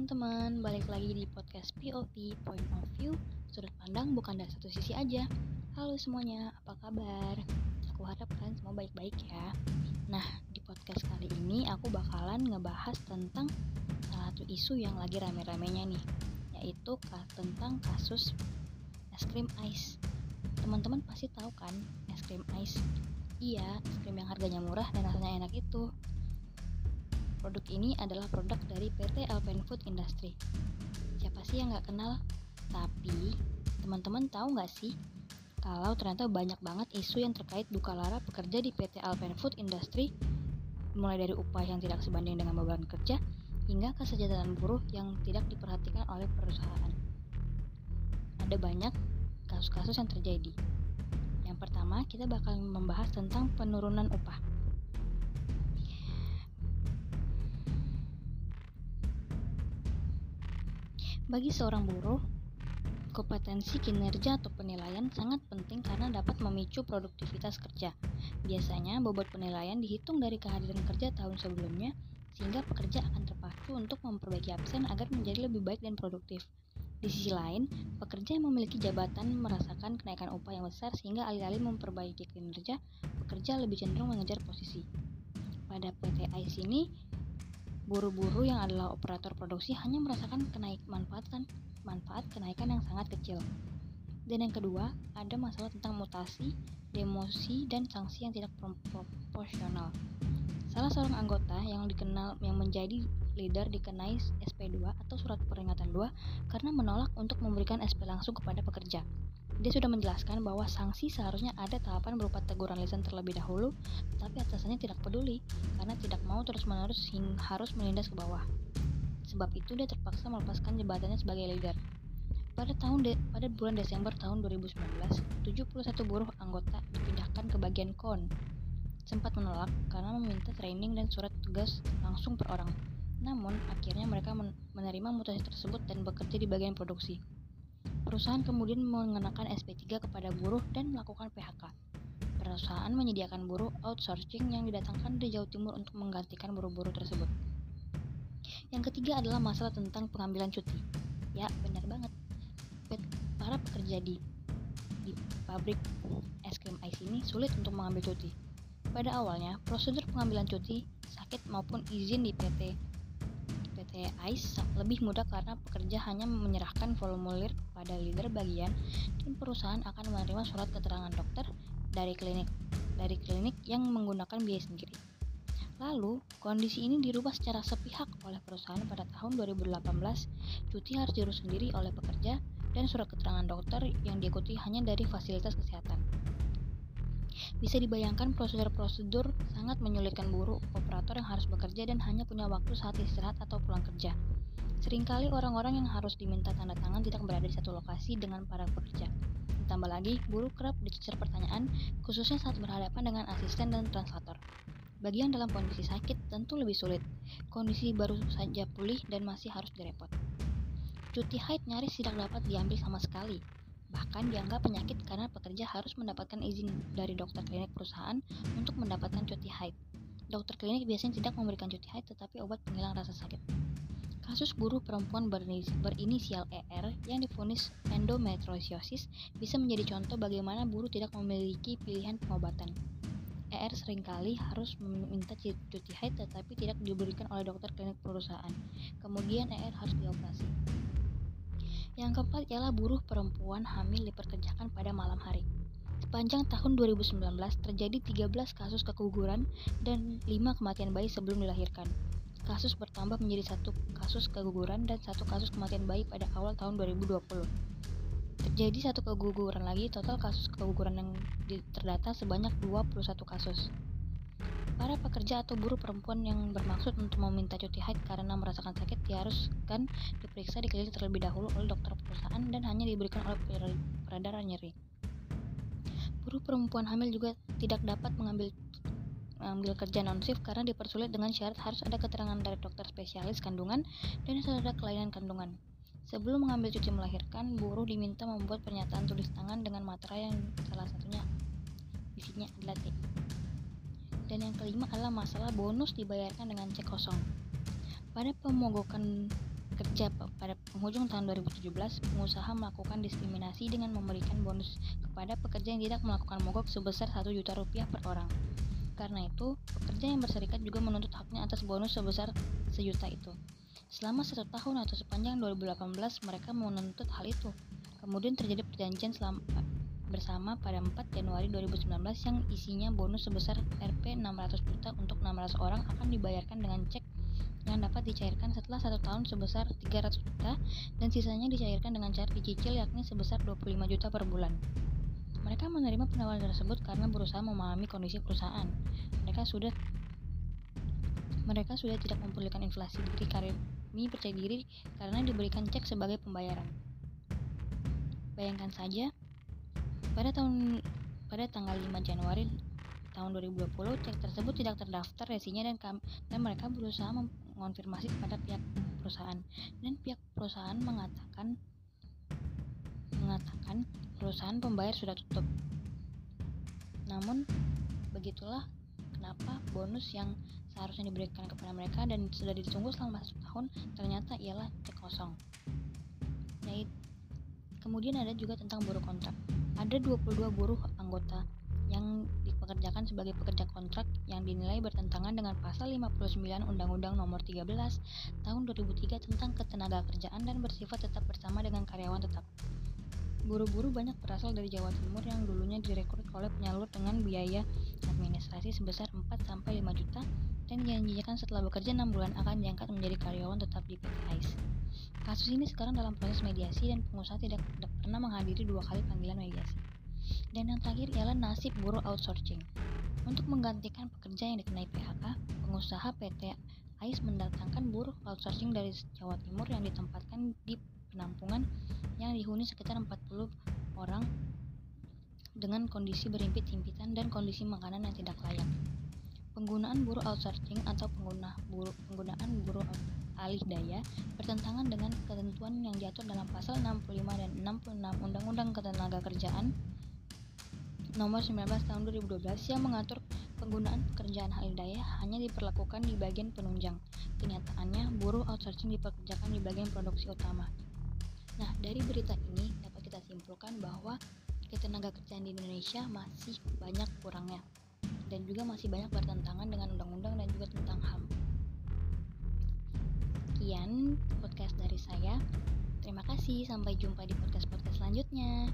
teman-teman, balik lagi di podcast POV Point of View. Sudut pandang bukan dari satu sisi aja. Halo semuanya, apa kabar? Aku harap kalian semua baik-baik ya. Nah, di podcast kali ini aku bakalan ngebahas tentang salah satu isu yang lagi rame-ramenya nih Yaitu tentang kasus es krim ice. Teman-teman pasti tahu kan es krim ice? Iya, es krim yang harganya murah dan rasanya enak itu Produk ini adalah produk dari PT Alpen Food Industry. Siapa sih yang nggak kenal? Tapi, teman-teman tahu nggak sih kalau ternyata banyak banget isu yang terkait duka lara pekerja di PT Alpen Food Industry mulai dari upah yang tidak sebanding dengan beban kerja hingga kesejahteraan buruh yang tidak diperhatikan oleh perusahaan. Ada banyak kasus-kasus yang terjadi. Yang pertama, kita bakal membahas tentang penurunan upah. Bagi seorang buruh, kompetensi kinerja atau penilaian sangat penting karena dapat memicu produktivitas kerja. Biasanya, bobot penilaian dihitung dari kehadiran kerja tahun sebelumnya, sehingga pekerja akan terpacu untuk memperbaiki absen agar menjadi lebih baik dan produktif. Di sisi lain, pekerja yang memiliki jabatan merasakan kenaikan upah yang besar sehingga alih-alih memperbaiki kinerja, pekerja lebih cenderung mengejar posisi. Pada PT ICE ini, Buru-buru yang adalah operator produksi hanya merasakan kenaik manfaat kan manfaat kenaikan yang sangat kecil. Dan yang kedua, ada masalah tentang mutasi, demosi, dan sanksi yang tidak proporsional. Salah seorang anggota yang dikenal yang menjadi leader dikenai SP2 atau surat peringatan 2 karena menolak untuk memberikan SP langsung kepada pekerja. Dia sudah menjelaskan bahwa sanksi seharusnya ada tahapan berupa teguran lisan terlebih dahulu, tapi atasannya tidak peduli karena tidak mau terus-menerus harus menindas ke bawah. Sebab itu dia terpaksa melepaskan jabatannya sebagai leader. Pada tahun de pada bulan Desember tahun 2019, 71 buruh anggota dipindahkan ke bagian kon. Sempat menolak karena meminta training dan surat tugas langsung per orang. Namun, akhirnya mereka menerima mutasi tersebut dan bekerja di bagian produksi. Perusahaan kemudian mengenakan SP3 kepada buruh dan melakukan PHK. Perusahaan menyediakan buruh outsourcing yang didatangkan dari Jawa Timur untuk menggantikan buruh-buruh tersebut. Yang ketiga adalah masalah tentang pengambilan cuti. Ya, benar banget. Para pekerja di di pabrik es krim ice ini sulit untuk mengambil cuti. Pada awalnya, prosedur pengambilan cuti, sakit maupun izin di PT PT ICE lebih mudah karena pekerja hanya menyerahkan formulir kepada leader bagian dan perusahaan akan menerima surat keterangan dokter dari klinik dari klinik yang menggunakan biaya sendiri. Lalu, kondisi ini dirubah secara sepihak oleh perusahaan pada tahun 2018. Cuti harus diurus sendiri oleh pekerja dan surat keterangan dokter yang diikuti hanya dari fasilitas kesehatan. Bisa dibayangkan prosedur-prosedur sangat menyulitkan buruh operator yang harus bekerja dan hanya punya waktu saat istirahat atau pulang kerja. Seringkali orang-orang yang harus diminta tanda tangan tidak berada di satu lokasi dengan para pekerja. Ditambah lagi, buruh kerap dicecar pertanyaan, khususnya saat berhadapan dengan asisten dan translator. Bagi yang dalam kondisi sakit tentu lebih sulit. Kondisi baru saja pulih dan masih harus direpot. Cuti haid nyaris tidak dapat diambil sama sekali, Bahkan dianggap penyakit karena pekerja harus mendapatkan izin dari dokter klinik perusahaan untuk mendapatkan cuti haid. Dokter klinik biasanya tidak memberikan cuti haid tetapi obat penghilang rasa sakit. Kasus buruh perempuan berinisial ER yang difonis endometriosis bisa menjadi contoh bagaimana buruh tidak memiliki pilihan pengobatan. ER sering kali harus meminta cuti haid tetapi tidak diberikan oleh dokter klinik perusahaan. Kemudian ER harus dioperasi. Yang keempat ialah buruh perempuan hamil diperkerjakan pada malam hari. Sepanjang tahun 2019 terjadi 13 kasus keguguran dan 5 kematian bayi sebelum dilahirkan. Kasus bertambah menjadi satu kasus keguguran dan satu kasus kematian bayi pada awal tahun 2020. Terjadi satu keguguran lagi, total kasus keguguran yang terdata sebanyak 21 kasus. Para pekerja atau buruh perempuan yang bermaksud untuk meminta cuti haid karena merasakan sakit diharuskan diperiksa di klinik terlebih dahulu oleh dokter perusahaan dan hanya diberikan oleh peredaran nyeri. Buruh perempuan hamil juga tidak dapat mengambil mengambil kerja non shift karena dipersulit dengan syarat harus ada keterangan dari dokter spesialis kandungan dan ada kelainan kandungan. Sebelum mengambil cuti melahirkan, buruh diminta membuat pernyataan tulis tangan dengan materai yang salah satunya isinya adalah. Dan yang kelima adalah masalah bonus dibayarkan dengan cek kosong. Pada pemogokan Sejak pada penghujung tahun 2017, pengusaha melakukan diskriminasi dengan memberikan bonus kepada pekerja yang tidak melakukan mogok sebesar 1 juta rupiah per orang. Karena itu, pekerja yang berserikat juga menuntut haknya atas bonus sebesar sejuta itu. Selama satu tahun atau sepanjang 2018, mereka menuntut hal itu. Kemudian terjadi perjanjian selama, bersama pada 4 Januari 2019 yang isinya bonus sebesar Rp 600 juta untuk 600 orang akan dibayarkan dengan cek yang dapat dicairkan setelah satu tahun sebesar 300 juta dan sisanya dicairkan dengan cara dicicil yakni sebesar 25 juta per bulan. Mereka menerima penawaran tersebut karena berusaha memahami kondisi perusahaan. Mereka sudah mereka sudah tidak memperlukan inflasi diri kami percaya diri karena diberikan cek sebagai pembayaran. Bayangkan saja, pada tahun pada tanggal 5 Januari tahun 2020 cek tersebut tidak terdaftar resinya dan dan mereka berusaha mengonfirmasi kepada pihak perusahaan dan pihak perusahaan mengatakan mengatakan perusahaan pembayar sudah tutup. Namun, begitulah kenapa bonus yang seharusnya diberikan kepada mereka dan sudah ditunggu selama satu tahun ternyata ialah cek kosong. Nah, kemudian ada juga tentang buruh kontrak. Ada 22 buruh anggota yang dipekerjakan sebagai pekerja kontrak yang dinilai bertentangan dengan pasal 59 Undang-Undang Nomor 13 Tahun 2003 tentang ketenaga kerjaan dan bersifat tetap bersama dengan karyawan tetap. Buru-buru banyak berasal dari Jawa Timur yang dulunya direkrut oleh penyalur dengan biaya administrasi sebesar 4-5 juta dan dijanjikan setelah bekerja 6 bulan akan diangkat menjadi karyawan tetap di PT AIS. Kasus ini sekarang dalam proses mediasi dan pengusaha tidak, tidak pernah menghadiri dua kali panggilan mediasi. Dan yang terakhir ialah nasib buruh outsourcing. Untuk menggantikan pekerja yang dikenai PHK, pengusaha PT AIS mendatangkan buruh outsourcing dari Jawa Timur yang ditempatkan di penampungan yang dihuni sekitar 40 orang dengan kondisi berimpit-impitan dan kondisi makanan yang tidak layak. Penggunaan buruh outsourcing atau pengguna buruh, penggunaan buruh alih daya bertentangan dengan ketentuan yang diatur dalam pasal 65 dan 66 Undang-Undang Ketenagakerjaan nomor 19 tahun 2012 yang mengatur penggunaan pekerjaan alih daya hanya diperlakukan di bagian penunjang. Kenyataannya, buruh outsourcing dipekerjakan di bagian produksi utama. Nah, dari berita ini dapat kita simpulkan bahwa ketenaga kerjaan di Indonesia masih banyak kurangnya dan juga masih banyak bertentangan dengan undang-undang dan juga tentang HAM. Sekian podcast dari saya. Terima kasih, sampai jumpa di podcast-podcast selanjutnya.